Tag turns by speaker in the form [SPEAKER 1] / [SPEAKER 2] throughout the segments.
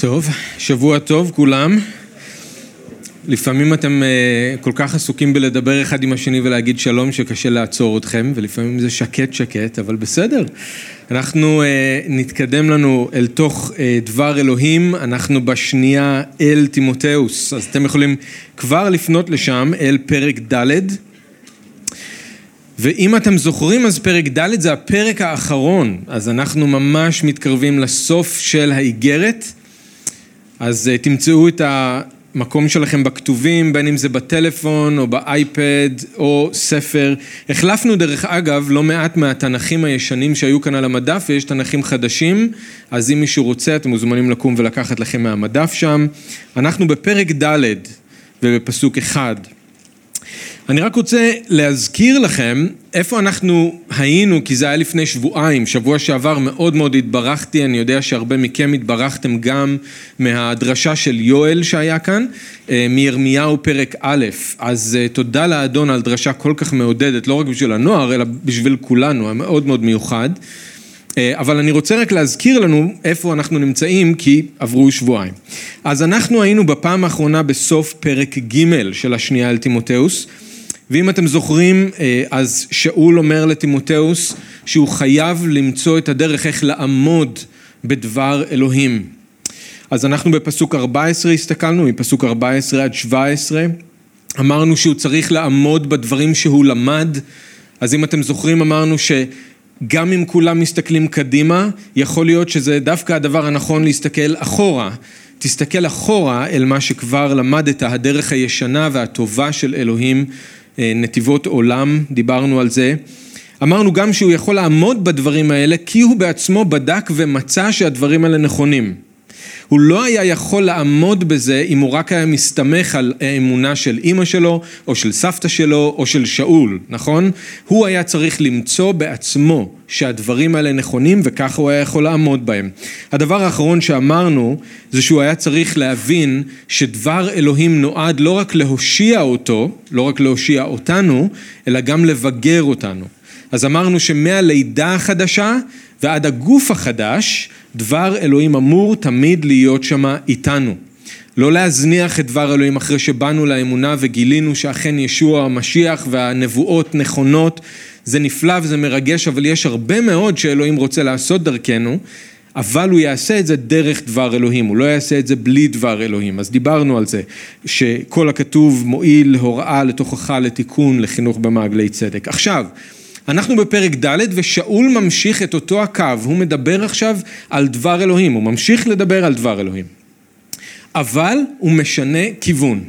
[SPEAKER 1] טוב, שבוע טוב כולם. לפעמים אתם uh, כל כך עסוקים בלדבר אחד עם השני ולהגיד שלום שקשה לעצור אתכם, ולפעמים זה שקט שקט, אבל בסדר. אנחנו uh, נתקדם לנו אל תוך uh, דבר אלוהים, אנחנו בשנייה אל תימותאוס, אז אתם יכולים כבר לפנות לשם אל פרק ד'. ואם אתם זוכרים אז פרק ד' זה הפרק האחרון, אז אנחנו ממש מתקרבים לסוף של האיגרת. אז אה, תמצאו את המקום שלכם בכתובים, בין אם זה בטלפון או באייפד או ספר. החלפנו דרך אגב לא מעט מהתנכים הישנים שהיו כאן על המדף ויש תנכים חדשים, אז אם מישהו רוצה אתם מוזמנים לקום ולקחת לכם מהמדף שם. אנחנו בפרק ד' ובפסוק אחד. אני רק רוצה להזכיר לכם איפה אנחנו היינו, כי זה היה לפני שבועיים, שבוע שעבר מאוד מאוד התברכתי, אני יודע שהרבה מכם התברכתם גם מהדרשה של יואל שהיה כאן, אה, מירמיהו פרק א', אז אה, תודה לאדון על דרשה כל כך מעודדת, לא רק בשביל הנוער, אלא בשביל כולנו, היה מאוד מאוד מיוחד. אה, אבל אני רוצה רק להזכיר לנו איפה אנחנו נמצאים, כי עברו שבועיים. אז אנחנו היינו בפעם האחרונה בסוף פרק ג' של השנייה אל תימותאוס. ואם אתם זוכרים, אה, אז שאול אומר לטימותאוס שהוא חייב למצוא את הדרך איך לעמוד בדבר אלוהים. אז אנחנו בפסוק 14 הסתכלנו, מפסוק 14 עד 17, אמרנו שהוא צריך לעמוד בדברים שהוא למד, אז אם אתם זוכרים אמרנו שגם אם כולם מסתכלים קדימה, יכול להיות שזה דווקא הדבר הנכון להסתכל אחורה. תסתכל אחורה אל מה שכבר למדת, הדרך הישנה והטובה של אלוהים נתיבות עולם, דיברנו על זה. אמרנו גם שהוא יכול לעמוד בדברים האלה כי הוא בעצמו בדק ומצא שהדברים האלה נכונים. הוא לא היה יכול לעמוד בזה אם הוא רק היה מסתמך על האמונה של אימא שלו, או של סבתא שלו, או של שאול, נכון? הוא היה צריך למצוא בעצמו שהדברים האלה נכונים, וככה הוא היה יכול לעמוד בהם. הדבר האחרון שאמרנו, זה שהוא היה צריך להבין שדבר אלוהים נועד לא רק להושיע אותו, לא רק להושיע אותנו, אלא גם לבגר אותנו. אז אמרנו שמהלידה החדשה ועד הגוף החדש, דבר אלוהים אמור תמיד להיות שמה איתנו. לא להזניח את דבר אלוהים אחרי שבאנו לאמונה וגילינו שאכן ישוע המשיח והנבואות נכונות, זה נפלא וזה מרגש, אבל יש הרבה מאוד שאלוהים רוצה לעשות דרכנו, אבל הוא יעשה את זה דרך דבר אלוהים, הוא לא יעשה את זה בלי דבר אלוהים. אז דיברנו על זה, שכל הכתוב מועיל להוראה, לתוכחה, לתיקון, לחינוך במעגלי צדק. עכשיו, אנחנו בפרק ד' ושאול ממשיך את אותו הקו, הוא מדבר עכשיו על דבר אלוהים, הוא ממשיך לדבר על דבר אלוהים. אבל הוא משנה כיוון.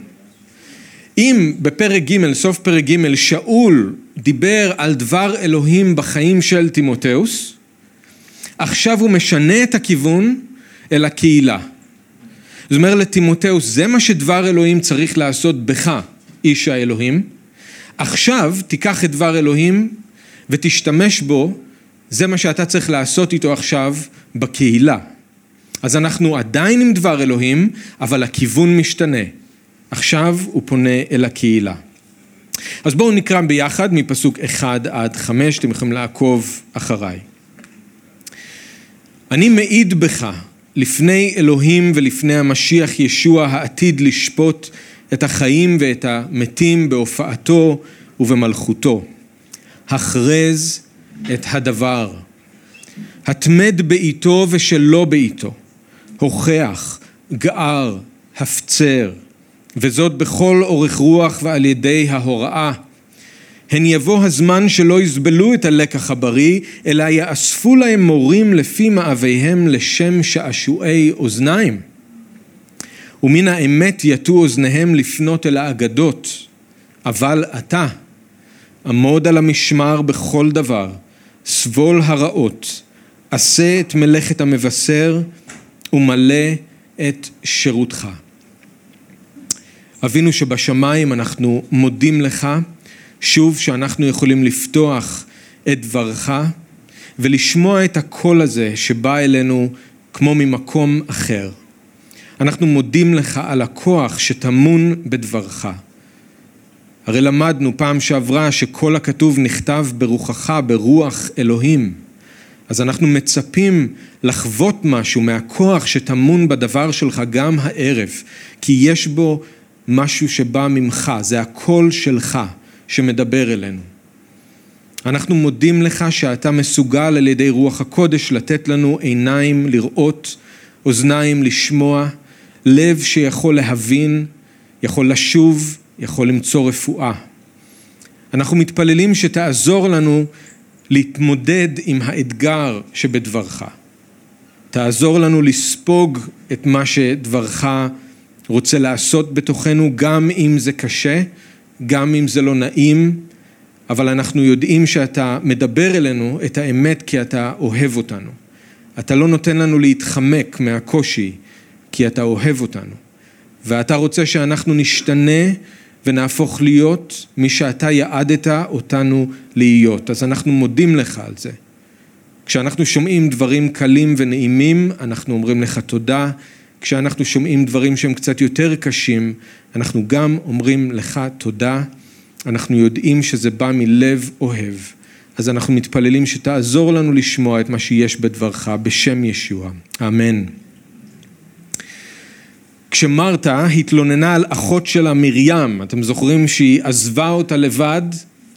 [SPEAKER 1] אם בפרק ג', סוף פרק ג', שאול דיבר על דבר אלוהים בחיים של תימותאוס, עכשיו הוא משנה את הכיוון אל הקהילה. זאת אומרת לתימותאוס, זה מה שדבר אלוהים צריך לעשות בך, איש האלוהים. עכשיו תיקח את דבר אלוהים ותשתמש בו, זה מה שאתה צריך לעשות איתו עכשיו בקהילה. אז אנחנו עדיין עם דבר אלוהים, אבל הכיוון משתנה. עכשיו הוא פונה אל הקהילה. אז בואו נקרא ביחד מפסוק 1 עד 5, אתם יכולים לעקוב אחריי. אני מעיד בך לפני אלוהים ולפני המשיח ישוע העתיד לשפוט את החיים ואת המתים בהופעתו ובמלכותו. הכרז את הדבר. התמד בעיתו ושלא בעיתו. הוכח, גער, הפצר, וזאת בכל אורך רוח ועל ידי ההוראה. הן יבוא הזמן שלא יסבלו את הלקח הבריא, אלא יאספו להם מורים לפי מאוויהם לשם שעשועי אוזניים. ומן האמת יטו אוזניהם לפנות אל האגדות, אבל אתה, עמוד על המשמר בכל דבר, סבול הרעות, עשה את מלאכת המבשר ומלא את שירותך. אבינו שבשמיים אנחנו מודים לך שוב שאנחנו יכולים לפתוח את דברך ולשמוע את הקול הזה שבא אלינו כמו ממקום אחר. אנחנו מודים לך על הכוח שטמון בדברך. הרי למדנו פעם שעברה שכל הכתוב נכתב ברוחך, ברוח אלוהים. אז אנחנו מצפים לחוות משהו מהכוח שטמון בדבר שלך גם הערב, כי יש בו משהו שבא ממך, זה הקול שלך שמדבר אלינו. אנחנו מודים לך שאתה מסוגל על ידי רוח הקודש לתת לנו עיניים לראות, אוזניים לשמוע, לב שיכול להבין, יכול לשוב, יכול למצוא רפואה. אנחנו מתפללים שתעזור לנו להתמודד עם האתגר שבדברך. תעזור לנו לספוג את מה שדברך רוצה לעשות בתוכנו, גם אם זה קשה, גם אם זה לא נעים, אבל אנחנו יודעים שאתה מדבר אלינו את האמת כי אתה אוהב אותנו. אתה לא נותן לנו להתחמק מהקושי כי אתה אוהב אותנו. ואתה רוצה שאנחנו נשתנה ונהפוך להיות מי שאתה יעדת אותנו להיות. אז אנחנו מודים לך על זה. כשאנחנו שומעים דברים קלים ונעימים, אנחנו אומרים לך תודה. כשאנחנו שומעים דברים שהם קצת יותר קשים, אנחנו גם אומרים לך תודה. אנחנו יודעים שזה בא מלב אוהב. אז אנחנו מתפללים שתעזור לנו לשמוע את מה שיש בדברך בשם ישוע. אמן. כשמרתה התלוננה על אחות שלה מרים, אתם זוכרים שהיא עזבה אותה לבד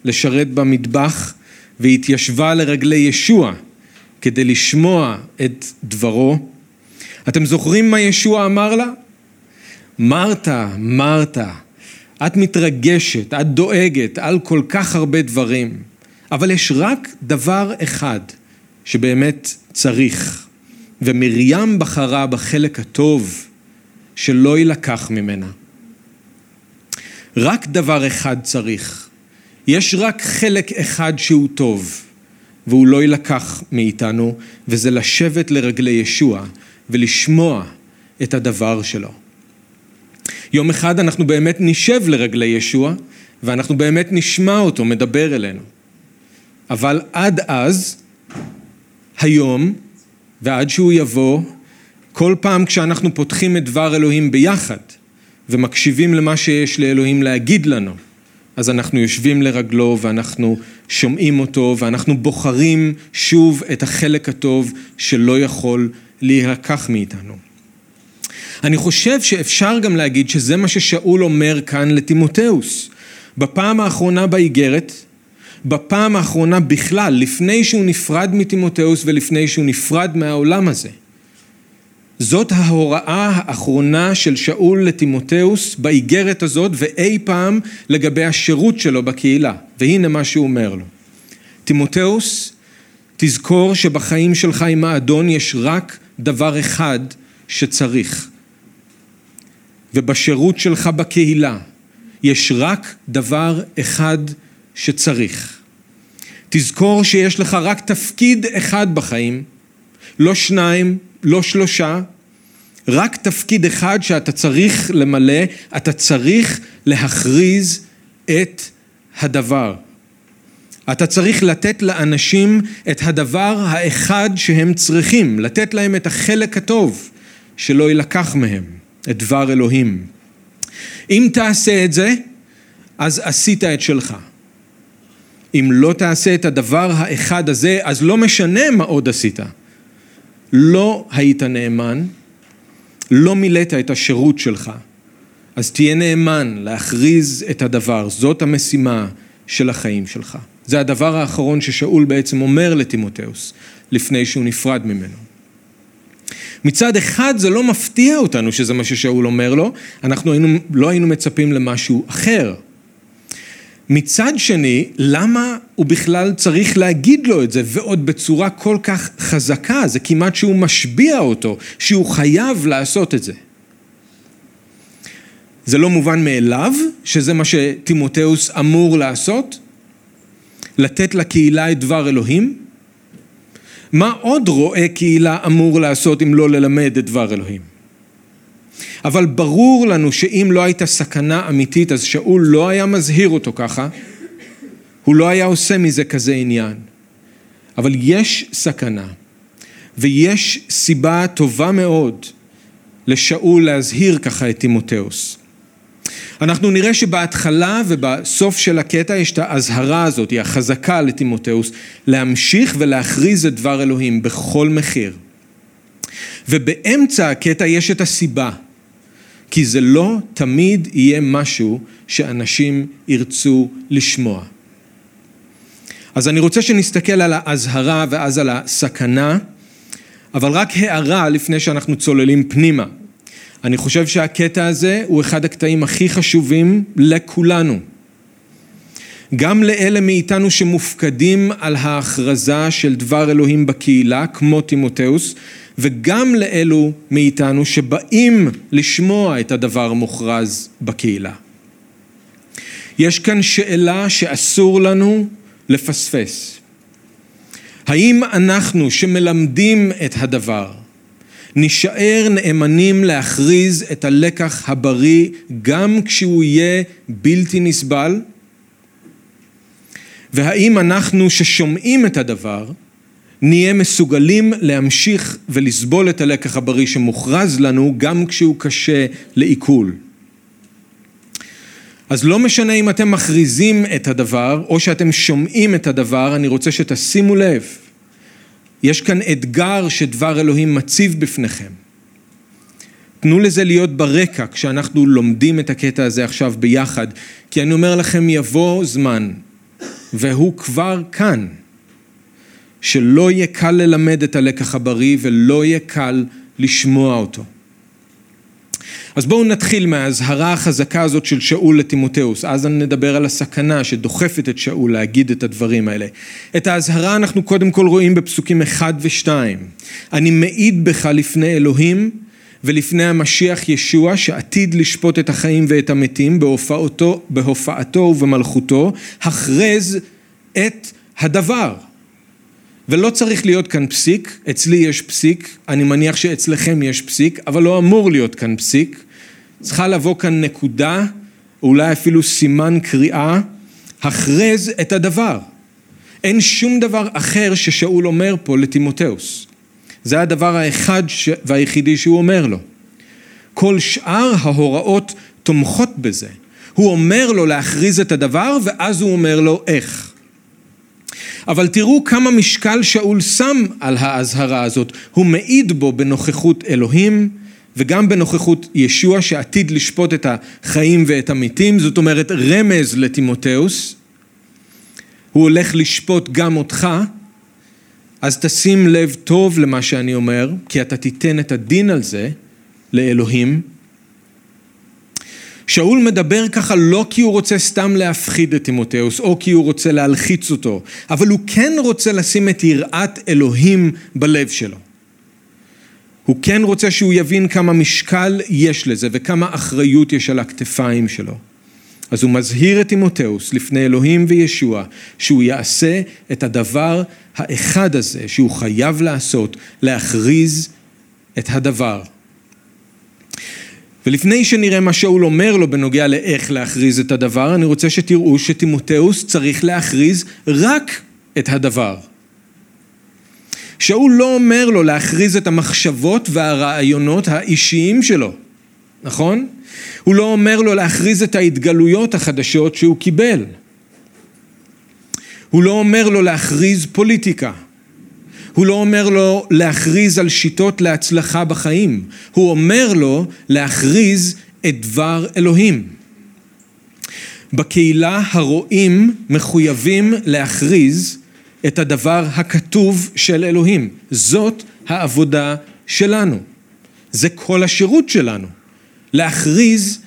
[SPEAKER 1] לשרת במטבח והתיישבה לרגלי ישוע כדי לשמוע את דברו. אתם זוכרים מה ישוע אמר לה? מרתה, מרתה, את מתרגשת, את דואגת על כל כך הרבה דברים, אבל יש רק דבר אחד שבאמת צריך, ומרים בחרה בחלק הטוב שלא יילקח ממנה. רק דבר אחד צריך, יש רק חלק אחד שהוא טוב, והוא לא יילקח מאיתנו, וזה לשבת לרגלי ישוע ולשמוע את הדבר שלו. יום אחד אנחנו באמת נשב לרגלי ישוע, ואנחנו באמת נשמע אותו מדבר אלינו. אבל עד אז, היום, ועד שהוא יבוא, כל פעם כשאנחנו פותחים את דבר אלוהים ביחד ומקשיבים למה שיש לאלוהים להגיד לנו, אז אנחנו יושבים לרגלו ואנחנו שומעים אותו ואנחנו בוחרים שוב את החלק הטוב שלא יכול להילקח מאיתנו. אני חושב שאפשר גם להגיד שזה מה ששאול אומר כאן לטימותאוס. בפעם האחרונה באיגרת, בפעם האחרונה בכלל, לפני שהוא נפרד מטימותאוס ולפני שהוא נפרד מהעולם הזה. זאת ההוראה האחרונה של שאול לטימותאוס באיגרת הזאת ואי פעם לגבי השירות שלו בקהילה. והנה מה שהוא אומר לו. טימותאוס, תזכור שבחיים שלך עם האדון יש רק דבר אחד שצריך. ובשירות שלך בקהילה יש רק דבר אחד שצריך. תזכור שיש לך רק תפקיד אחד בחיים, לא שניים, לא שלושה, רק תפקיד אחד שאתה צריך למלא, אתה צריך להכריז את הדבר. אתה צריך לתת לאנשים את הדבר האחד שהם צריכים, לתת להם את החלק הטוב שלא יילקח מהם, את דבר אלוהים. אם תעשה את זה, אז עשית את שלך. אם לא תעשה את הדבר האחד הזה, אז לא משנה מה עוד עשית. לא היית נאמן, לא מילאת את השירות שלך, אז תהיה נאמן להכריז את הדבר, זאת המשימה של החיים שלך. זה הדבר האחרון ששאול בעצם אומר לטימותאוס לפני שהוא נפרד ממנו. מצד אחד זה לא מפתיע אותנו שזה מה ששאול אומר לו, אנחנו היינו, לא היינו מצפים למשהו אחר. מצד שני, למה הוא בכלל צריך להגיד לו את זה, ועוד בצורה כל כך חזקה, זה כמעט שהוא משביע אותו, שהוא חייב לעשות את זה. זה לא מובן מאליו שזה מה שטימותאוס אמור לעשות? לתת לקהילה את דבר אלוהים? מה עוד רואה קהילה אמור לעשות אם לא ללמד את דבר אלוהים? אבל ברור לנו שאם לא הייתה סכנה אמיתית אז שאול לא היה מזהיר אותו ככה, הוא לא היה עושה מזה כזה עניין. אבל יש סכנה ויש סיבה טובה מאוד לשאול להזהיר ככה את תימותאוס. אנחנו נראה שבהתחלה ובסוף של הקטע יש את האזהרה הזאת, היא החזקה לטימותאוס, להמשיך ולהכריז את דבר אלוהים בכל מחיר. ובאמצע הקטע יש את הסיבה, כי זה לא תמיד יהיה משהו שאנשים ירצו לשמוע. אז אני רוצה שנסתכל על האזהרה ואז על הסכנה, אבל רק הערה לפני שאנחנו צוללים פנימה. אני חושב שהקטע הזה הוא אחד הקטעים הכי חשובים לכולנו. גם לאלה מאיתנו שמופקדים על ההכרזה של דבר אלוהים בקהילה, כמו תימותאוס, וגם לאלו מאיתנו שבאים לשמוע את הדבר המוכרז בקהילה. יש כאן שאלה שאסור לנו לפספס. האם אנחנו שמלמדים את הדבר נישאר נאמנים להכריז את הלקח הבריא גם כשהוא יהיה בלתי נסבל? והאם אנחנו ששומעים את הדבר נהיה מסוגלים להמשיך ולסבול את הלקח הבריא שמוכרז לנו גם כשהוא קשה לעיכול? אז לא משנה אם אתם מכריזים את הדבר או שאתם שומעים את הדבר, אני רוצה שתשימו לב. יש כאן אתגר שדבר אלוהים מציב בפניכם. תנו לזה להיות ברקע כשאנחנו לומדים את הקטע הזה עכשיו ביחד, כי אני אומר לכם יבוא זמן, והוא כבר כאן, שלא יהיה קל ללמד את הלקח הבריא ולא יהיה קל לשמוע אותו. אז בואו נתחיל מהאזהרה החזקה הזאת של שאול לטימותאוס, אז נדבר על הסכנה שדוחפת את שאול להגיד את הדברים האלה. את האזהרה אנחנו קודם כל רואים בפסוקים 1 ו-2. אני מעיד בך לפני אלוהים ולפני המשיח ישוע שעתיד לשפוט את החיים ואת המתים בהופעתו, בהופעתו ובמלכותו, הכרז את הדבר. ולא צריך להיות כאן פסיק, אצלי יש פסיק, אני מניח שאצלכם יש פסיק, אבל לא אמור להיות כאן פסיק. צריכה לבוא כאן נקודה, אולי אפילו סימן קריאה, הכרז את הדבר. אין שום דבר אחר ששאול אומר פה לטימותאוס. זה הדבר האחד והיחידי שהוא אומר לו. כל שאר ההוראות תומכות בזה. הוא אומר לו להכריז את הדבר ואז הוא אומר לו איך. אבל תראו כמה משקל שאול שם על האזהרה הזאת. הוא מעיד בו בנוכחות אלוהים, וגם בנוכחות ישוע שעתיד לשפוט את החיים ואת המתים, זאת אומרת רמז לטימותאוס, הוא הולך לשפוט גם אותך, אז תשים לב טוב למה שאני אומר, כי אתה תיתן את הדין על זה לאלוהים. שאול מדבר ככה לא כי הוא רוצה סתם להפחיד את תימותאוס או כי הוא רוצה להלחיץ אותו, אבל הוא כן רוצה לשים את יראת אלוהים בלב שלו. הוא כן רוצה שהוא יבין כמה משקל יש לזה וכמה אחריות יש על הכתפיים שלו. אז הוא מזהיר את תימותאוס לפני אלוהים וישוע שהוא יעשה את הדבר האחד הזה שהוא חייב לעשות, להכריז את הדבר. ולפני שנראה מה שאול אומר לו בנוגע לאיך להכריז את הדבר, אני רוצה שתראו שתימותאוס צריך להכריז רק את הדבר. שאול לא אומר לו להכריז את המחשבות והרעיונות האישיים שלו, נכון? הוא לא אומר לו להכריז את ההתגלויות החדשות שהוא קיבל. הוא לא אומר לו להכריז פוליטיקה. הוא לא אומר לו להכריז על שיטות להצלחה בחיים. הוא אומר לו להכריז את דבר אלוהים. בקהילה הרועים מחויבים להכריז את הדבר הכתוב של אלוהים. זאת העבודה שלנו. זה כל השירות שלנו. להכריז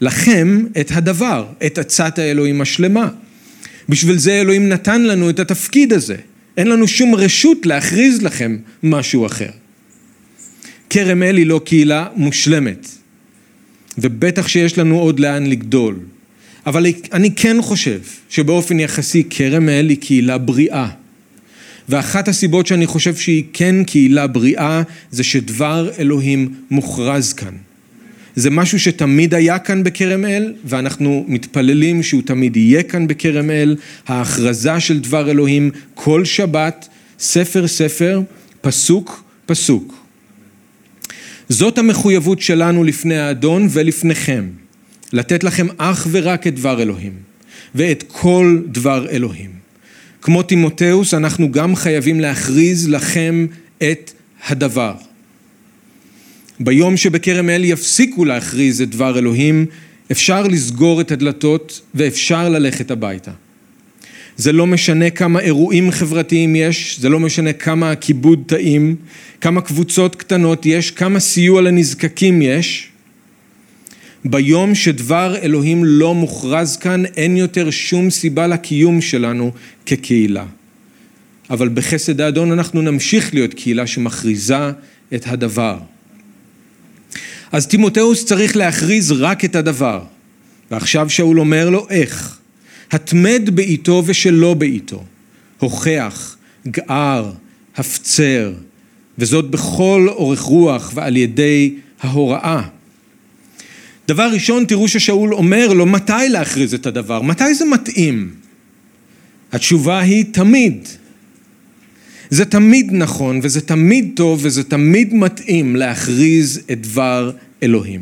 [SPEAKER 1] לכם את הדבר, את עצת האלוהים השלמה. בשביל זה אלוהים נתן לנו את התפקיד הזה. אין לנו שום רשות להכריז לכם משהו אחר. כרם אל היא לא קהילה מושלמת, ובטח שיש לנו עוד לאן לגדול. אבל אני כן חושב שבאופן יחסי כרם אל היא קהילה בריאה. ואחת הסיבות שאני חושב שהיא כן קהילה בריאה זה שדבר אלוהים מוכרז כאן. זה משהו שתמיד היה כאן בכרם אל ואנחנו מתפללים שהוא תמיד יהיה כאן בכרם אל. ההכרזה של דבר אלוהים כל שבת, ספר ספר, פסוק פסוק. זאת המחויבות שלנו לפני האדון ולפניכם. לתת לכם אך ורק את דבר אלוהים, ואת כל דבר אלוהים. כמו תימותאוס, אנחנו גם חייבים להכריז לכם את הדבר. ביום שבכרם אל יפסיקו להכריז את דבר אלוהים, אפשר לסגור את הדלתות ואפשר ללכת הביתה. זה לא משנה כמה אירועים חברתיים יש, זה לא משנה כמה כיבוד טעים, כמה קבוצות קטנות יש, כמה סיוע לנזקקים יש. ביום שדבר אלוהים לא מוכרז כאן, אין יותר שום סיבה לקיום שלנו כקהילה. אבל בחסד האדון אנחנו נמשיך להיות קהילה שמכריזה את הדבר. אז תימותאוס צריך להכריז רק את הדבר. ועכשיו שאול אומר לו איך. התמד בעיתו ושלא בעיתו. הוכח, גער, הפצר, וזאת בכל אורך רוח ועל ידי ההוראה. דבר ראשון, תראו ששאול אומר לו מתי להכריז את הדבר, מתי זה מתאים? התשובה היא תמיד. זה תמיד נכון וזה תמיד טוב וזה תמיד מתאים להכריז את דבר אלוהים.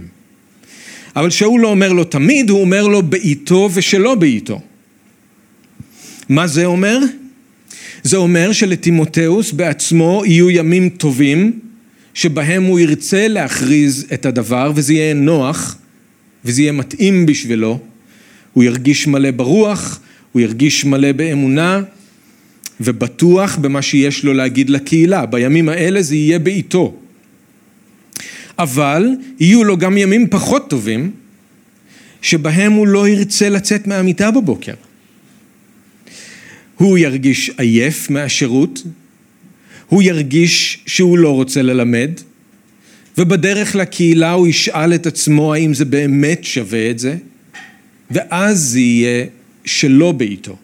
[SPEAKER 1] אבל שאול לא אומר לו תמיד, הוא אומר לו בעיתו ושלא בעיתו. מה זה אומר? זה אומר שלתימותאוס בעצמו יהיו ימים טובים שבהם הוא ירצה להכריז את הדבר וזה יהיה נוח וזה יהיה מתאים בשבילו. הוא ירגיש מלא ברוח, הוא ירגיש מלא באמונה ובטוח במה שיש לו להגיד לקהילה. בימים האלה זה יהיה בעיתו. אבל יהיו לו גם ימים פחות טובים שבהם הוא לא ירצה לצאת מהמיטה בבוקר. הוא ירגיש עייף מהשירות, הוא ירגיש שהוא לא רוצה ללמד, ובדרך לקהילה הוא ישאל את עצמו האם זה באמת שווה את זה, ואז זה יהיה שלא בעיתו.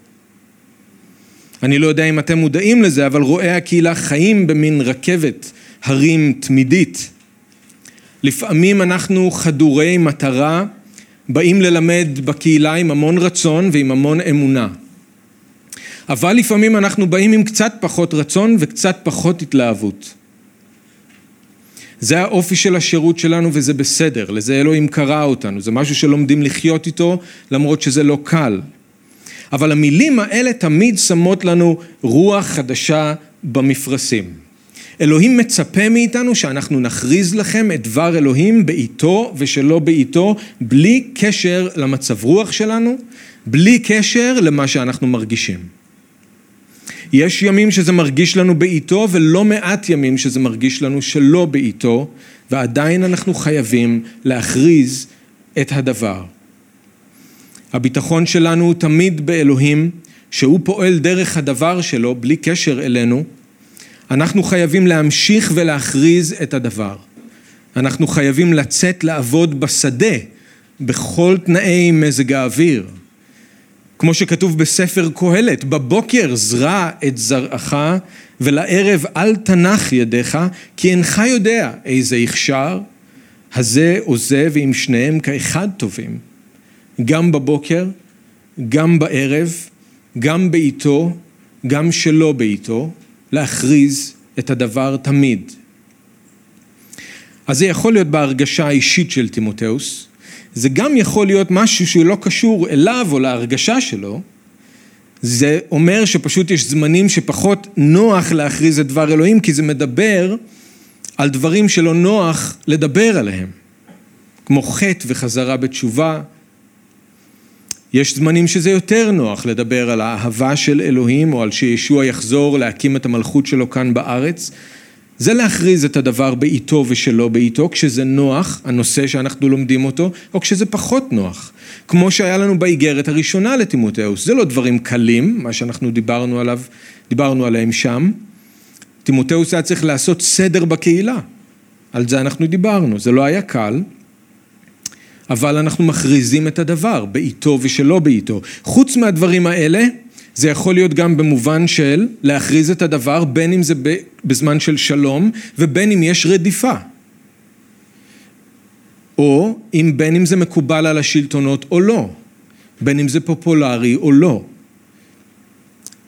[SPEAKER 1] אני לא יודע אם אתם מודעים לזה, אבל רואי הקהילה חיים במין רכבת הרים תמידית. לפעמים אנחנו חדורי מטרה, באים ללמד בקהילה עם המון רצון ועם המון אמונה. אבל לפעמים אנחנו באים עם קצת פחות רצון וקצת פחות התלהבות. זה האופי של השירות שלנו וזה בסדר, לזה אלוהים קרא אותנו, זה משהו שלומדים לחיות איתו למרות שזה לא קל. אבל המילים האלה תמיד שמות לנו רוח חדשה במפרשים. אלוהים מצפה מאיתנו שאנחנו נכריז לכם את דבר אלוהים בעיתו ושלא בעיתו, בלי קשר למצב רוח שלנו, בלי קשר למה שאנחנו מרגישים. יש ימים שזה מרגיש לנו בעיתו ולא מעט ימים שזה מרגיש לנו שלא בעיתו ועדיין אנחנו חייבים להכריז את הדבר. הביטחון שלנו הוא תמיד באלוהים, שהוא פועל דרך הדבר שלו בלי קשר אלינו. אנחנו חייבים להמשיך ולהכריז את הדבר. אנחנו חייבים לצאת לעבוד בשדה בכל תנאי מזג האוויר. כמו שכתוב בספר קהלת, בבוקר זרע את זרעך ולערב אל תנח ידיך, כי אינך יודע איזה יכשר, הזה או זה, ועם שניהם כאחד טובים. גם בבוקר, גם בערב, גם בעיתו, גם שלא בעיתו, להכריז את הדבר תמיד. אז זה יכול להיות בהרגשה האישית של תימותאוס, זה גם יכול להיות משהו שהוא לא קשור אליו או להרגשה שלו, זה אומר שפשוט יש זמנים שפחות נוח להכריז את דבר אלוהים, כי זה מדבר על דברים שלא נוח לדבר עליהם, כמו חטא וחזרה בתשובה. יש זמנים שזה יותר נוח לדבר על האהבה של אלוהים, או על שישוע יחזור להקים את המלכות שלו כאן בארץ. זה להכריז את הדבר בעיתו ושלא בעיתו, כשזה נוח, הנושא שאנחנו לומדים אותו, או כשזה פחות נוח. כמו שהיה לנו באיגרת הראשונה לתימותאוס. זה לא דברים קלים, מה שאנחנו דיברנו עליו, דיברנו עליהם שם. תימותאוס היה צריך לעשות סדר בקהילה. על זה אנחנו דיברנו, זה לא היה קל, אבל אנחנו מכריזים את הדבר, בעיתו ושלא בעיתו. חוץ מהדברים האלה, זה יכול להיות גם במובן של להכריז את הדבר, בין אם זה בזמן של שלום ובין אם יש רדיפה. או אם בין אם זה מקובל על השלטונות או לא, בין אם זה פופולרי או לא.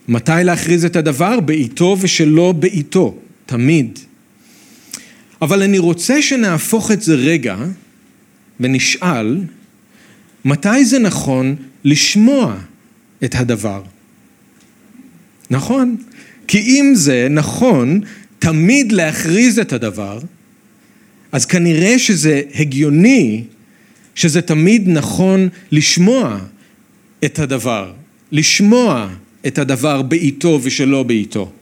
[SPEAKER 1] מתי להכריז את הדבר? בעיתו ושלא בעיתו, תמיד. אבל אני רוצה שנהפוך את זה רגע ונשאל, מתי זה נכון לשמוע את הדבר? נכון? כי אם זה נכון תמיד להכריז את הדבר, אז כנראה שזה הגיוני שזה תמיד נכון לשמוע את הדבר, לשמוע את הדבר בעיתו ושלא בעיתו.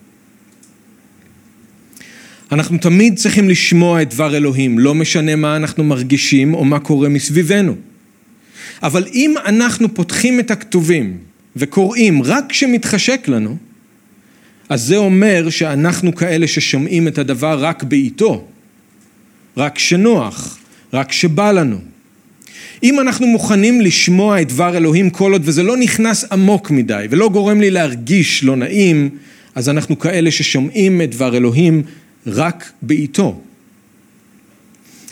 [SPEAKER 1] אנחנו תמיד צריכים לשמוע את דבר אלוהים, לא משנה מה אנחנו מרגישים או מה קורה מסביבנו. אבל אם אנחנו פותחים את הכתובים וקוראים רק כשמתחשק לנו, אז זה אומר שאנחנו כאלה ששומעים את הדבר רק בעיתו, רק כשנוח, רק כשבא לנו. אם אנחנו מוכנים לשמוע את דבר אלוהים כל עוד וזה לא נכנס עמוק מדי ולא גורם לי להרגיש לא נעים, אז אנחנו כאלה ששומעים את דבר אלוהים רק בעיתו.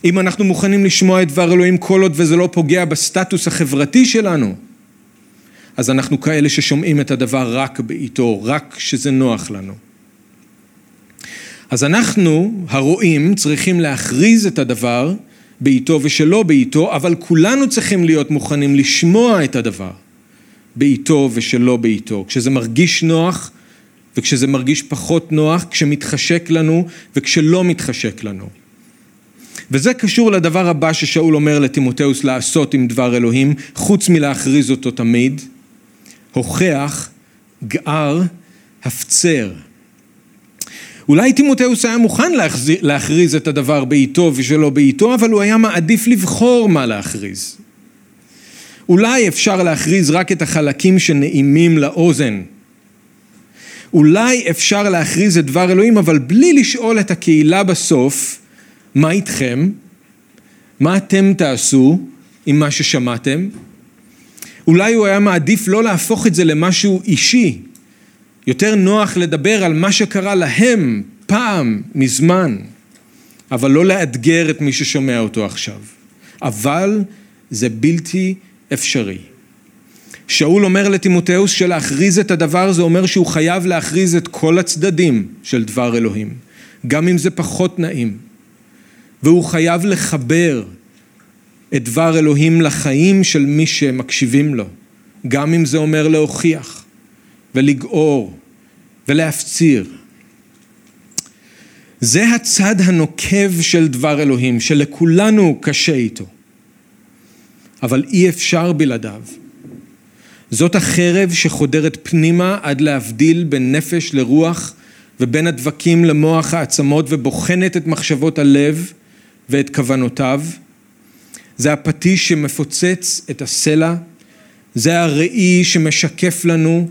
[SPEAKER 1] אם אנחנו מוכנים לשמוע את דבר אלוהים כל עוד וזה לא פוגע בסטטוס החברתי שלנו, אז אנחנו כאלה ששומעים את הדבר רק בעיתו, רק כשזה נוח לנו. אז אנחנו, הרואים, צריכים להכריז את הדבר בעיתו ושלא בעיתו, אבל כולנו צריכים להיות מוכנים לשמוע את הדבר בעיתו ושלא בעיתו. כשזה מרגיש נוח וכשזה מרגיש פחות נוח, כשמתחשק לנו וכשלא מתחשק לנו. וזה קשור לדבר הבא ששאול אומר לטימותאוס לעשות עם דבר אלוהים, חוץ מלהכריז אותו תמיד, הוכח, גער, הפצר. אולי טימותאוס היה מוכן להכריז, להכריז את הדבר בעיתו ושלא בעיתו, אבל הוא היה מעדיף לבחור מה להכריז. אולי אפשר להכריז רק את החלקים שנעימים לאוזן. אולי אפשר להכריז את דבר אלוהים, אבל בלי לשאול את הקהילה בסוף, מה איתכם? מה אתם תעשו עם מה ששמעתם? אולי הוא היה מעדיף לא להפוך את זה למשהו אישי. יותר נוח לדבר על מה שקרה להם פעם, מזמן, אבל לא לאתגר את מי ששומע אותו עכשיו. אבל זה בלתי אפשרי. שאול אומר לטימותאוס שלהכריז את הדבר זה אומר שהוא חייב להכריז את כל הצדדים של דבר אלוהים, גם אם זה פחות נעים. והוא חייב לחבר את דבר אלוהים לחיים של מי שמקשיבים לו, גם אם זה אומר להוכיח ולגעור ולהפציר. זה הצד הנוקב של דבר אלוהים, שלכולנו קשה איתו, אבל אי אפשר בלעדיו. זאת החרב שחודרת פנימה עד להבדיל בין נפש לרוח ובין הדבקים למוח העצמות ובוחנת את מחשבות הלב ואת כוונותיו. זה הפטיש שמפוצץ את הסלע, זה הראי שמשקף לנו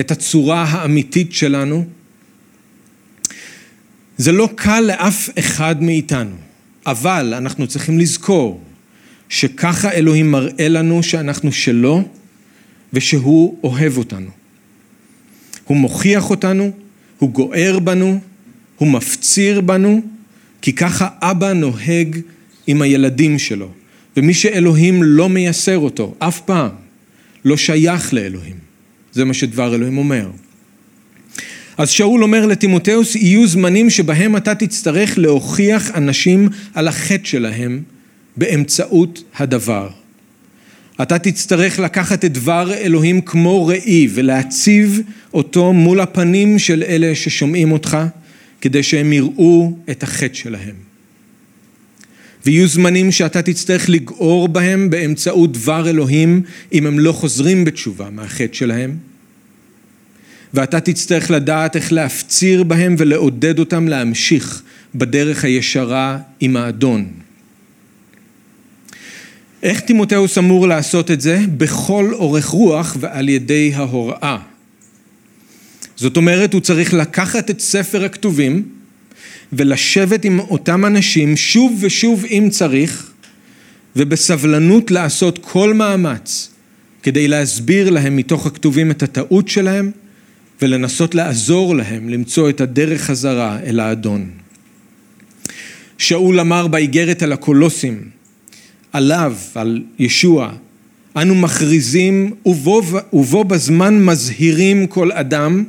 [SPEAKER 1] את הצורה האמיתית שלנו. זה לא קל לאף אחד מאיתנו, אבל אנחנו צריכים לזכור שככה אלוהים מראה לנו שאנחנו שלו ושהוא אוהב אותנו. הוא מוכיח אותנו, הוא גוער בנו, הוא מפציר בנו, כי ככה אבא נוהג עם הילדים שלו. ומי שאלוהים לא מייסר אותו, אף פעם, לא שייך לאלוהים. זה מה שדבר אלוהים אומר. אז שאול אומר לטימותאוס, יהיו זמנים שבהם אתה תצטרך להוכיח אנשים על החטא שלהם באמצעות הדבר. אתה תצטרך לקחת את דבר אלוהים כמו ראי ולהציב אותו מול הפנים של אלה ששומעים אותך כדי שהם יראו את החטא שלהם. ויהיו זמנים שאתה תצטרך לגעור בהם באמצעות דבר אלוהים אם הם לא חוזרים בתשובה מהחטא שלהם. ואתה תצטרך לדעת איך להפציר בהם ולעודד אותם להמשיך בדרך הישרה עם האדון. איך תימותאוס אמור לעשות את זה? בכל אורך רוח ועל ידי ההוראה. זאת אומרת, הוא צריך לקחת את ספר הכתובים ולשבת עם אותם אנשים שוב ושוב אם צריך, ובסבלנות לעשות כל מאמץ כדי להסביר להם מתוך הכתובים את הטעות שלהם ולנסות לעזור להם למצוא את הדרך חזרה אל האדון. שאול אמר באיגרת על הקולוסים, עליו, על ישוע, אנו מכריזים ובו, ובו בזמן מזהירים כל אדם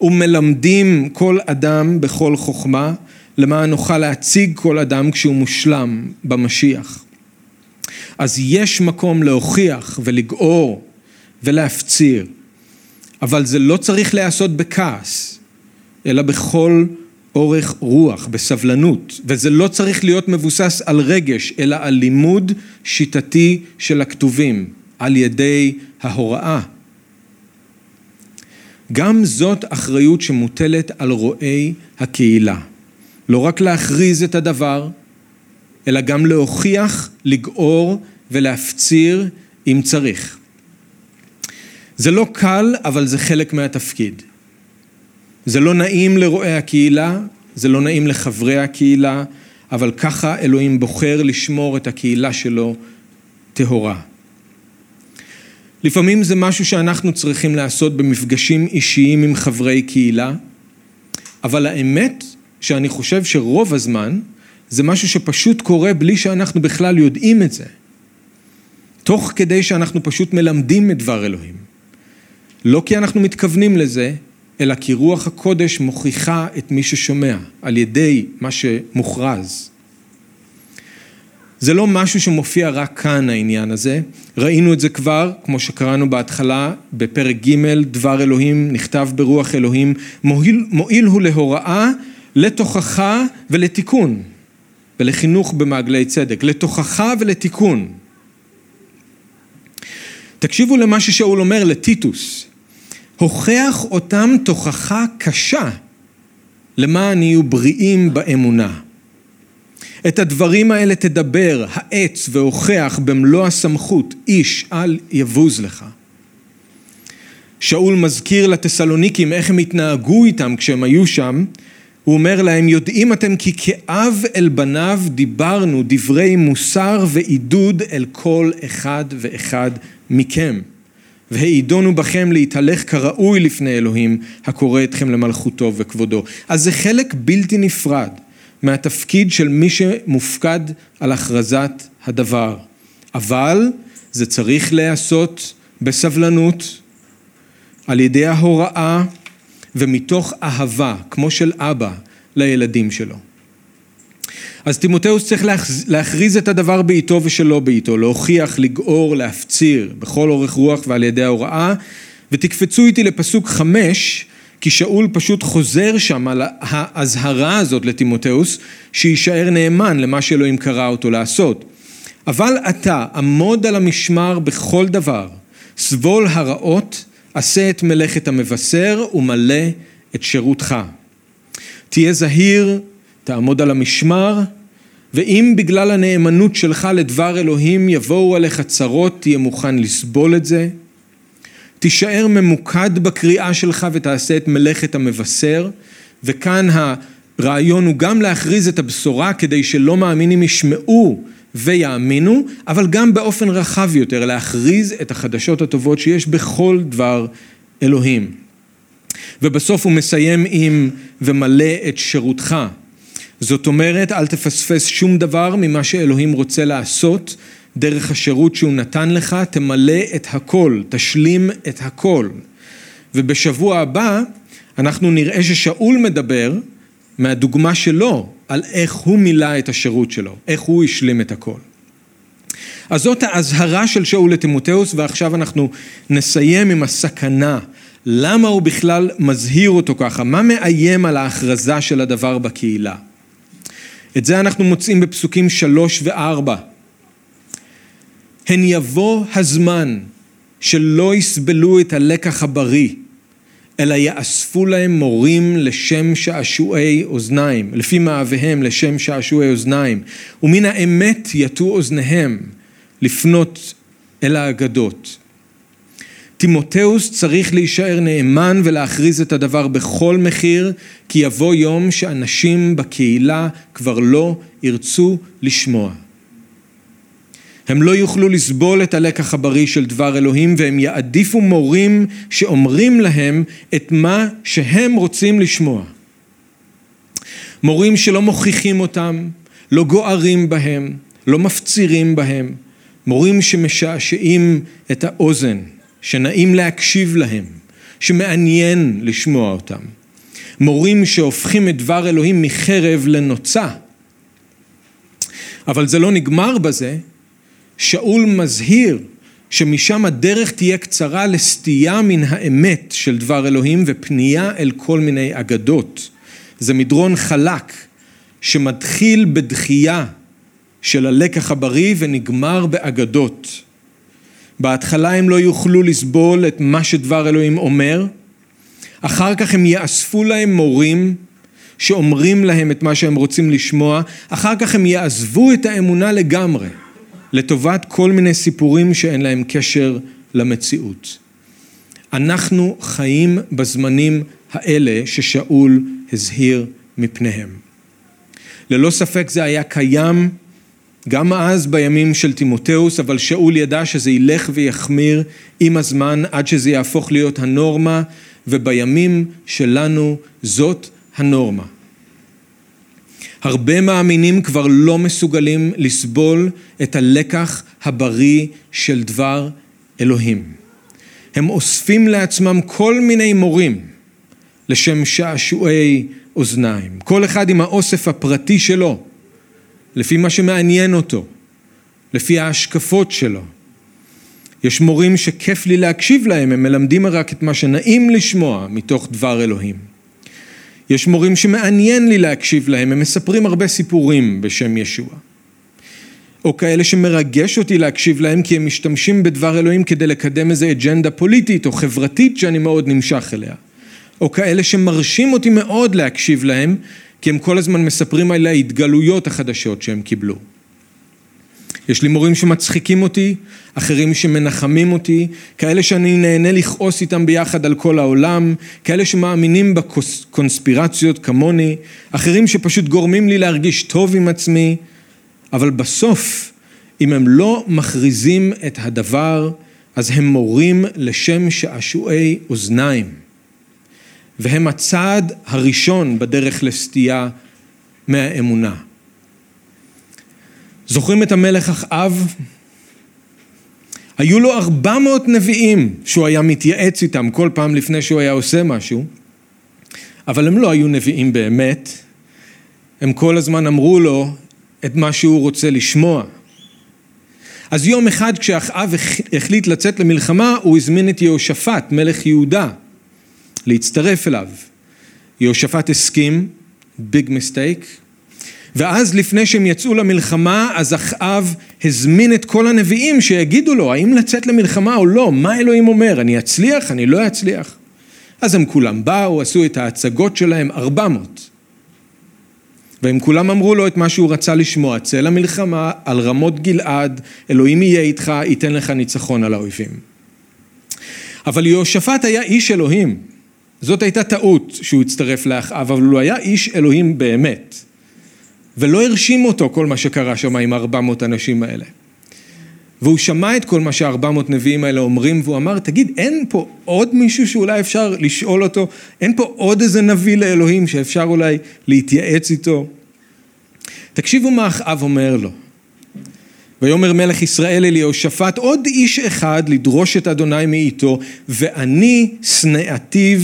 [SPEAKER 1] ומלמדים כל אדם בכל חוכמה, למען נוכל להציג כל אדם כשהוא מושלם במשיח. אז יש מקום להוכיח ולגעור ולהפציר. אבל זה לא צריך להיעשות בכעס, אלא בכל אורך רוח, בסבלנות, וזה לא צריך להיות מבוסס על רגש, אלא על לימוד שיטתי של הכתובים, על ידי ההוראה. גם זאת אחריות שמוטלת על רועי הקהילה. לא רק להכריז את הדבר, אלא גם להוכיח, לגעור ולהפציר אם צריך. זה לא קל, אבל זה חלק מהתפקיד. זה לא נעים לרועי הקהילה, זה לא נעים לחברי הקהילה, אבל ככה אלוהים בוחר לשמור את הקהילה שלו טהורה. לפעמים זה משהו שאנחנו צריכים לעשות במפגשים אישיים עם חברי קהילה, אבל האמת שאני חושב שרוב הזמן זה משהו שפשוט קורה בלי שאנחנו בכלל יודעים את זה. תוך כדי שאנחנו פשוט מלמדים את דבר אלוהים. לא כי אנחנו מתכוונים לזה, אלא כי רוח הקודש מוכיחה את מי ששומע על ידי מה שמוכרז. זה לא משהו שמופיע רק כאן העניין הזה, ראינו את זה כבר, כמו שקראנו בהתחלה, בפרק ג', דבר אלוהים נכתב ברוח אלוהים, מועיל, מועיל הוא להוראה, לתוכחה ולתיקון, ולחינוך במעגלי צדק, לתוכחה ולתיקון. תקשיבו למה ששאול אומר לטיטוס, הוכח אותם תוכחה קשה למען יהיו בריאים באמונה. את הדברים האלה תדבר, העץ והוכח במלוא הסמכות, איש אל יבוז לך. שאול מזכיר לתסלוניקים איך הם התנהגו איתם כשהם היו שם, הוא אומר להם, יודעים אתם כי כאב אל בניו דיברנו דברי מוסר ועידוד אל כל אחד ואחד מכם. והעידונו בכם להתהלך כראוי לפני אלוהים, הקורא אתכם למלכותו וכבודו. אז זה חלק בלתי נפרד מהתפקיד של מי שמופקד על הכרזת הדבר. אבל זה צריך להיעשות בסבלנות, על ידי ההוראה ומתוך אהבה, כמו של אבא, לילדים שלו. אז תימותאוס צריך להכריז את הדבר בעיתו ושלא בעיתו, להוכיח, לגעור, להפציר בכל אורך רוח ועל ידי ההוראה. ותקפצו איתי לפסוק חמש, כי שאול פשוט חוזר שם על האזהרה הזאת לתימותאוס, שיישאר נאמן למה שאלוהים קרא אותו לעשות. אבל אתה עמוד על המשמר בכל דבר, סבול הרעות, עשה את מלאכת המבשר ומלא את שירותך. תהיה זהיר תעמוד על המשמר, ואם בגלל הנאמנות שלך לדבר אלוהים יבואו עליך צרות, תהיה מוכן לסבול את זה. תישאר ממוקד בקריאה שלך ותעשה את מלאכת המבשר, וכאן הרעיון הוא גם להכריז את הבשורה כדי שלא מאמינים ישמעו ויאמינו, אבל גם באופן רחב יותר להכריז את החדשות הטובות שיש בכל דבר אלוהים. ובסוף הוא מסיים עם ומלא את שירותך. זאת אומרת, אל תפספס שום דבר ממה שאלוהים רוצה לעשות דרך השירות שהוא נתן לך, תמלא את הכל, תשלים את הכל. ובשבוע הבא אנחנו נראה ששאול מדבר מהדוגמה שלו על איך הוא מילא את השירות שלו, איך הוא השלים את הכל. אז זאת האזהרה של שאול לתימותאוס ועכשיו אנחנו נסיים עם הסכנה. למה הוא בכלל מזהיר אותו ככה? מה מאיים על ההכרזה של הדבר בקהילה? את זה אנחנו מוצאים בפסוקים שלוש וארבע. הן יבוא הזמן שלא יסבלו את הלקח הבריא, אלא יאספו להם מורים לשם שעשועי אוזניים, לפי מאוויהם לשם שעשועי אוזניים, ומן האמת יטו אוזניהם לפנות אל האגדות. תימותאוס צריך להישאר נאמן ולהכריז את הדבר בכל מחיר, כי יבוא יום שאנשים בקהילה כבר לא ירצו לשמוע. הם לא יוכלו לסבול את הלקח הבריא של דבר אלוהים והם יעדיפו מורים שאומרים להם את מה שהם רוצים לשמוע. מורים שלא מוכיחים אותם, לא גוערים בהם, לא מפצירים בהם, מורים שמשעשעים את האוזן. שנעים להקשיב להם, שמעניין לשמוע אותם. מורים שהופכים את דבר אלוהים מחרב לנוצה. אבל זה לא נגמר בזה, שאול מזהיר שמשם הדרך תהיה קצרה לסטייה מן האמת של דבר אלוהים ופנייה אל כל מיני אגדות. זה מדרון חלק שמתחיל בדחייה של הלקח הבריא ונגמר באגדות. בהתחלה הם לא יוכלו לסבול את מה שדבר אלוהים אומר, אחר כך הם יאספו להם מורים שאומרים להם את מה שהם רוצים לשמוע, אחר כך הם יעזבו את האמונה לגמרי לטובת כל מיני סיפורים שאין להם קשר למציאות. אנחנו חיים בזמנים האלה ששאול הזהיר מפניהם. ללא ספק זה היה קיים גם אז בימים של תימותאוס, אבל שאול ידע שזה ילך ויחמיר עם הזמן עד שזה יהפוך להיות הנורמה, ובימים שלנו זאת הנורמה. הרבה מאמינים כבר לא מסוגלים לסבול את הלקח הבריא של דבר אלוהים. הם אוספים לעצמם כל מיני מורים לשם שעשועי אוזניים, כל אחד עם האוסף הפרטי שלו, לפי מה שמעניין אותו, לפי ההשקפות שלו. יש מורים שכיף לי להקשיב להם, הם מלמדים רק את מה שנעים לשמוע מתוך דבר אלוהים. יש מורים שמעניין לי להקשיב להם, הם מספרים הרבה סיפורים בשם ישוע. או כאלה שמרגש אותי להקשיב להם כי הם משתמשים בדבר אלוהים כדי לקדם איזה אג'נדה פוליטית או חברתית שאני מאוד נמשך אליה. או כאלה שמרשים אותי מאוד להקשיב להם כי הם כל הזמן מספרים על ההתגלויות החדשות שהם קיבלו. יש לי מורים שמצחיקים אותי, אחרים שמנחמים אותי, כאלה שאני נהנה לכעוס איתם ביחד על כל העולם, כאלה שמאמינים בקונספירציות כמוני, אחרים שפשוט גורמים לי להרגיש טוב עם עצמי, אבל בסוף, אם הם לא מכריזים את הדבר, אז הם מורים לשם שעשועי אוזניים. והם הצעד הראשון בדרך לסטייה מהאמונה. זוכרים את המלך אחאב? היו לו ארבע מאות נביאים שהוא היה מתייעץ איתם כל פעם לפני שהוא היה עושה משהו, אבל הם לא היו נביאים באמת, הם כל הזמן אמרו לו את מה שהוא רוצה לשמוע. אז יום אחד כשאחאב החליט לצאת למלחמה, הוא הזמין את יהושפט, מלך יהודה, להצטרף אליו. יהושפט הסכים, ביג מסטייק, ואז לפני שהם יצאו למלחמה, אז אחאב הזמין את כל הנביאים שיגידו לו האם לצאת למלחמה או לא, מה אלוהים אומר, אני אצליח, אני לא אצליח. אז הם כולם באו, עשו את ההצגות שלהם, ארבע מאות. והם כולם אמרו לו את מה שהוא רצה לשמוע, צא למלחמה על רמות גלעד, אלוהים יהיה איתך, ייתן לך ניצחון על האויבים. אבל יהושפט היה איש אלוהים, זאת הייתה טעות שהוא הצטרף לאחאב, אבל הוא היה איש אלוהים באמת. ולא הרשים אותו כל מה שקרה שם עם ארבע מאות אנשים האלה. והוא שמע את כל מה שארבע מאות נביאים האלה אומרים, והוא אמר, תגיד, אין פה עוד מישהו שאולי אפשר לשאול אותו? אין פה עוד איזה נביא לאלוהים שאפשר אולי להתייעץ איתו? תקשיבו מה אחאב אומר לו. ויאמר מלך ישראל אל יהושפט עוד איש אחד לדרוש את אדוני מאיתו ואני שנאתיו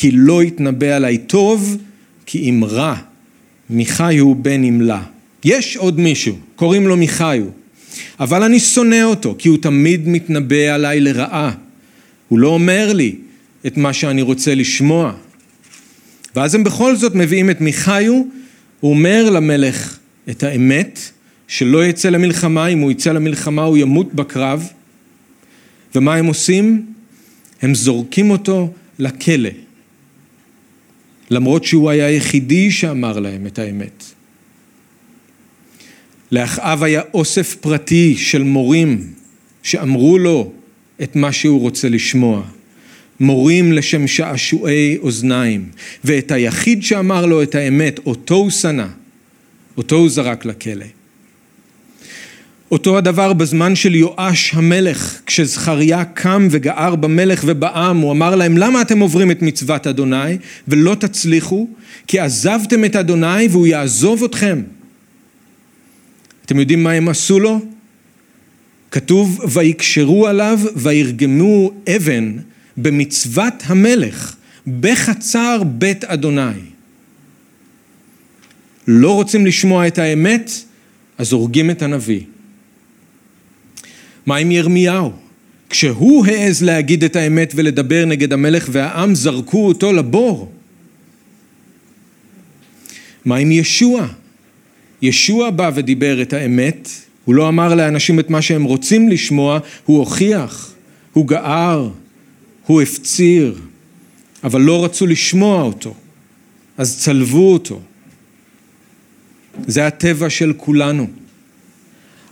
[SPEAKER 1] כי לא יתנבא עלי טוב כי אם רע מיכאיהו בן נמלה. יש עוד מישהו, קוראים לו מיכאיהו, אבל אני שונא אותו, כי הוא תמיד מתנבא עליי לרעה. הוא לא אומר לי את מה שאני רוצה לשמוע. ואז הם בכל זאת מביאים את מיכאיהו, הוא אומר למלך את האמת, שלא יצא למלחמה, אם הוא יצא למלחמה הוא ימות בקרב. ומה הם עושים? הם זורקים אותו לכלא. למרות שהוא היה היחידי שאמר להם את האמת. לאחאב היה אוסף פרטי של מורים שאמרו לו את מה שהוא רוצה לשמוע. מורים לשם שעשועי אוזניים, ואת היחיד שאמר לו את האמת, אותו הוא שנא, אותו הוא זרק לכלא. אותו הדבר בזמן של יואש המלך, כשזכריה קם וגער במלך ובעם, הוא אמר להם, למה אתם עוברים את מצוות אדוני ולא תצליחו? כי עזבתם את אדוני והוא יעזוב אתכם. אתם יודעים מה הם עשו לו? כתוב, ויקשרו עליו וירגמו אבן במצוות המלך, בחצר בית אדוני. לא רוצים לשמוע את האמת, אז הורגים את הנביא. מה עם ירמיהו? כשהוא העז להגיד את האמת ולדבר נגד המלך והעם זרקו אותו לבור. מה עם ישוע? ישוע בא ודיבר את האמת, הוא לא אמר לאנשים את מה שהם רוצים לשמוע, הוא הוכיח, הוא גער, הוא הפציר, אבל לא רצו לשמוע אותו, אז צלבו אותו. זה הטבע של כולנו.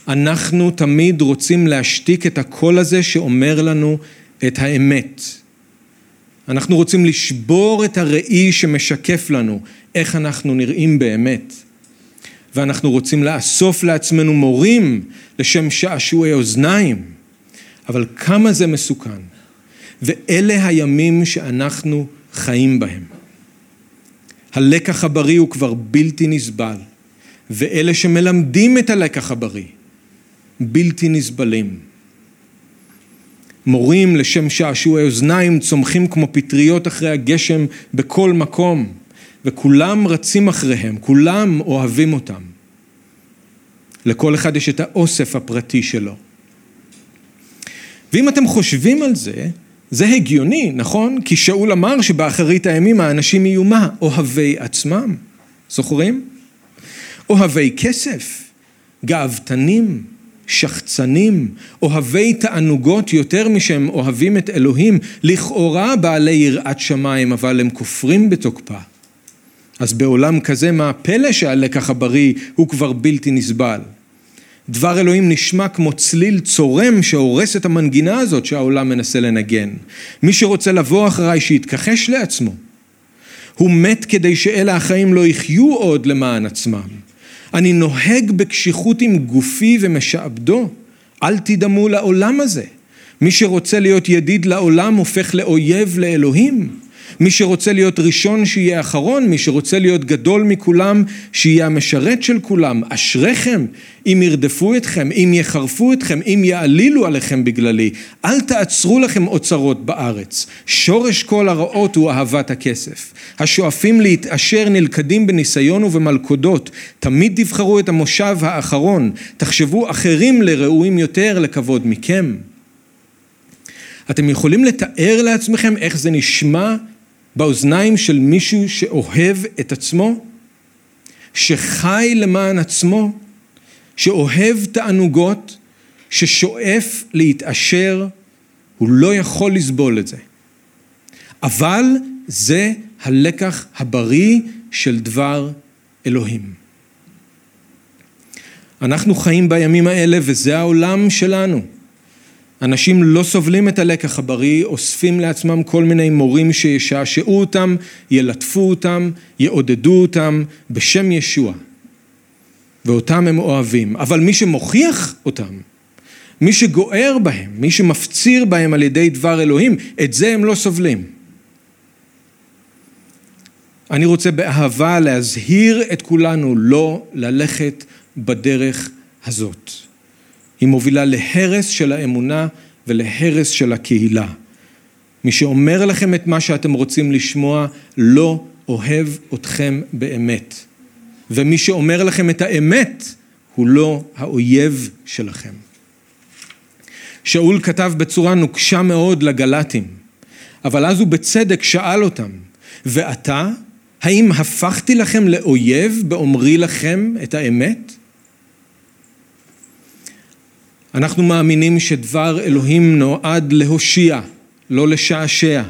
[SPEAKER 1] אנחנו תמיד רוצים להשתיק את הקול הזה שאומר לנו את האמת. אנחנו רוצים לשבור את הראי שמשקף לנו איך אנחנו נראים באמת. ואנחנו רוצים לאסוף לעצמנו מורים לשם שעשועי אוזניים. אבל כמה זה מסוכן. ואלה הימים שאנחנו חיים בהם. הלקח הבריא הוא כבר בלתי נסבל, ואלה שמלמדים את הלקח הבריא בלתי נסבלים. מורים לשם שעשועי אוזניים צומחים כמו פטריות אחרי הגשם בכל מקום, וכולם רצים אחריהם, כולם אוהבים אותם. לכל אחד יש את האוסף הפרטי שלו. ואם אתם חושבים על זה, זה הגיוני, נכון? כי שאול אמר שבאחרית הימים האנשים יהיו מה? אוהבי עצמם. זוכרים? אוהבי כסף, גאוותנים, שחצנים, אוהבי תענוגות יותר משהם אוהבים את אלוהים, לכאורה בעלי יראת שמיים, אבל הם כופרים בתוקפה. אז בעולם כזה מה הפלא שהלקח הבריא הוא כבר בלתי נסבל? דבר אלוהים נשמע כמו צליל צורם שהורס את המנגינה הזאת שהעולם מנסה לנגן. מי שרוצה לבוא אחריי שיתכחש לעצמו. הוא מת כדי שאלה החיים לא יחיו עוד למען עצמם. אני נוהג בקשיחות עם גופי ומשעבדו. אל תדמו לעולם הזה. מי שרוצה להיות ידיד לעולם הופך לאויב לאלוהים. מי שרוצה להיות ראשון שיהיה אחרון, מי שרוצה להיות גדול מכולם שיהיה המשרת של כולם. אשריכם אם ירדפו אתכם, אם יחרפו אתכם, אם יעלילו עליכם בגללי. אל תעצרו לכם אוצרות בארץ. שורש כל הרעות הוא אהבת הכסף. השואפים להתעשר נלכדים בניסיון ובמלכודות. תמיד תבחרו את המושב האחרון. תחשבו אחרים לראויים יותר לכבוד מכם. אתם יכולים לתאר לעצמכם איך זה נשמע באוזניים של מישהו שאוהב את עצמו, שחי למען עצמו, שאוהב תענוגות, ששואף להתעשר, הוא לא יכול לסבול את זה. אבל זה הלקח הבריא של דבר אלוהים. אנחנו חיים בימים האלה וזה העולם שלנו. אנשים לא סובלים את הלקח הבריא, אוספים לעצמם כל מיני מורים שישעשעו אותם, ילטפו אותם, יעודדו אותם בשם ישוע. ואותם הם אוהבים. אבל מי שמוכיח אותם, מי שגוער בהם, מי שמפציר בהם על ידי דבר אלוהים, את זה הם לא סובלים. אני רוצה באהבה להזהיר את כולנו לא ללכת בדרך הזאת. היא מובילה להרס של האמונה ולהרס של הקהילה. מי שאומר לכם את מה שאתם רוצים לשמוע לא אוהב אתכם באמת. ומי שאומר לכם את האמת הוא לא האויב שלכם. שאול כתב בצורה נוקשה מאוד לגלטים, אבל אז הוא בצדק שאל אותם, ועתה, האם הפכתי לכם לאויב באומרי לכם את האמת? אנחנו מאמינים שדבר אלוהים נועד להושיע, לא לשעשע,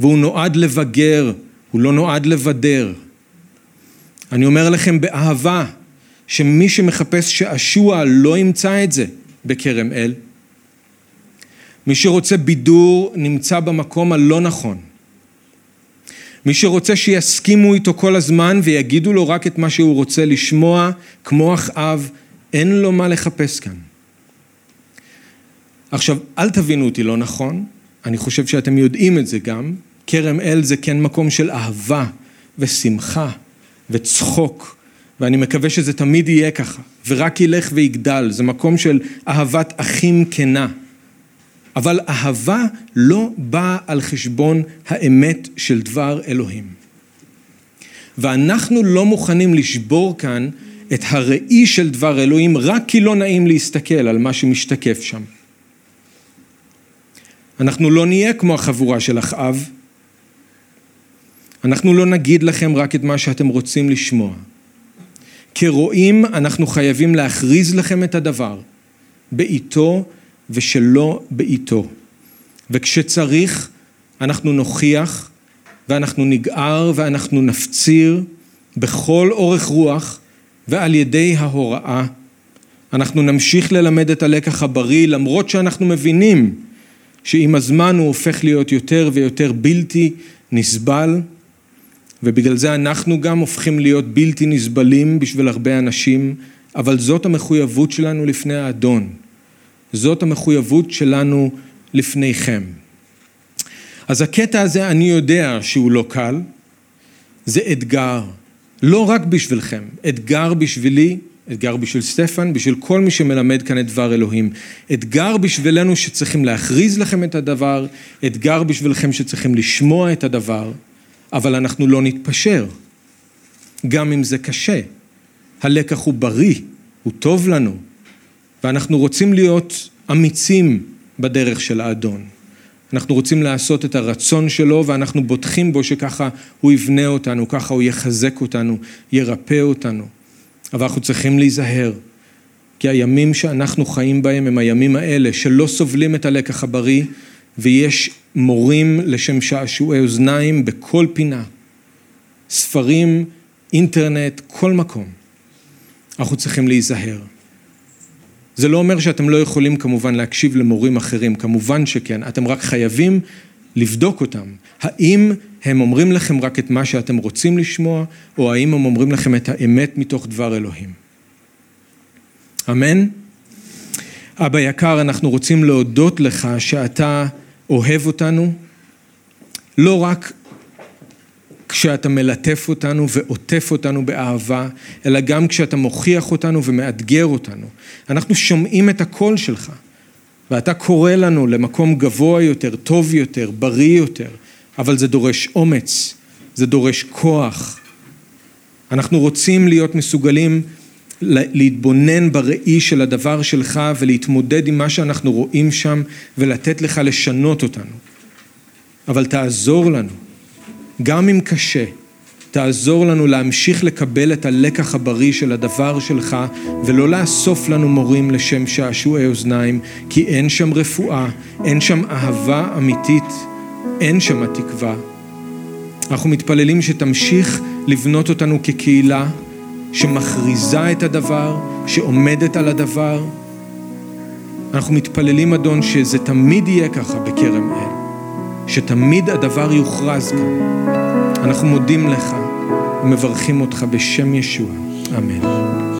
[SPEAKER 1] והוא נועד לבגר, הוא לא נועד לבדר. אני אומר לכם באהבה, שמי שמחפש שעשוע לא ימצא את זה בכרם אל. מי שרוצה בידור נמצא במקום הלא נכון. מי שרוצה שיסכימו איתו כל הזמן ויגידו לו רק את מה שהוא רוצה לשמוע, כמו אחאב, אין לו מה לחפש כאן. עכשיו, אל תבינו אותי לא נכון, אני חושב שאתם יודעים את זה גם, כרם אל זה כן מקום של אהבה ושמחה וצחוק, ואני מקווה שזה תמיד יהיה ככה, ורק ילך ויגדל, זה מקום של אהבת אחים כנה. אבל אהבה לא באה על חשבון האמת של דבר אלוהים. ואנחנו לא מוכנים לשבור כאן את הראי של דבר אלוהים רק כי לא נעים להסתכל על מה שמשתקף שם. אנחנו לא נהיה כמו החבורה של אחאב. אנחנו לא נגיד לכם רק את מה שאתם רוצים לשמוע. כרואים אנחנו חייבים להכריז לכם את הדבר, בעיתו ושלא בעיתו. וכשצריך אנחנו נוכיח ואנחנו נגער ואנחנו נפציר בכל אורך רוח ועל ידי ההוראה. אנחנו נמשיך ללמד את הלקח הבריא למרות שאנחנו מבינים שעם הזמן הוא הופך להיות יותר ויותר בלתי נסבל ובגלל זה אנחנו גם הופכים להיות בלתי נסבלים בשביל הרבה אנשים, אבל זאת המחויבות שלנו לפני האדון. זאת המחויבות שלנו לפניכם. אז הקטע הזה אני יודע שהוא לא קל, זה אתגר, לא רק בשבילכם, אתגר בשבילי, אתגר בשביל סטפן, בשביל כל מי שמלמד כאן את דבר אלוהים. אתגר בשבילנו שצריכים להכריז לכם את הדבר, אתגר בשבילכם שצריכים לשמוע את הדבר. אבל אנחנו לא נתפשר, גם אם זה קשה. הלקח הוא בריא, הוא טוב לנו, ואנחנו רוצים להיות אמיצים בדרך של האדון. אנחנו רוצים לעשות את הרצון שלו ואנחנו בוטחים בו שככה הוא יבנה אותנו, ככה הוא יחזק אותנו, ירפא אותנו. אבל אנחנו צריכים להיזהר, כי הימים שאנחנו חיים בהם הם הימים האלה שלא סובלים את הלקח הבריא ויש מורים לשם שעשועי אוזניים בכל פינה, ספרים, אינטרנט, כל מקום. אנחנו צריכים להיזהר. זה לא אומר שאתם לא יכולים כמובן להקשיב למורים אחרים, כמובן שכן, אתם רק חייבים לבדוק אותם. האם הם אומרים לכם רק את מה שאתם רוצים לשמוע, או האם הם אומרים לכם את האמת מתוך דבר אלוהים. אמן? אבא יקר, אנחנו רוצים להודות לך שאתה אוהב אותנו, לא רק כשאתה מלטף אותנו ועוטף אותנו באהבה, אלא גם כשאתה מוכיח אותנו ומאתגר אותנו. אנחנו שומעים את הקול שלך, ואתה קורא לנו למקום גבוה יותר, טוב יותר, בריא יותר, אבל זה דורש אומץ, זה דורש כוח. אנחנו רוצים להיות מסוגלים להתבונן בראי של הדבר שלך ולהתמודד עם מה שאנחנו רואים שם ולתת לך לשנות אותנו. אבל תעזור לנו, גם אם קשה, תעזור לנו להמשיך לקבל את הלקח הבריא של הדבר שלך ולא לאסוף לנו מורים לשם שעשועי אוזניים כי אין שם רפואה, אין שם אהבה אמיתית, אין שם התקווה. אנחנו מתפללים שתמשיך לבנות אותנו כקהילה שמכריזה את הדבר, שעומדת על הדבר. אנחנו מתפללים, אדון, שזה תמיד יהיה ככה בכרם אל, שתמיד הדבר יוכרז כאן. אנחנו מודים לך ומברכים אותך בשם ישוע. אמן.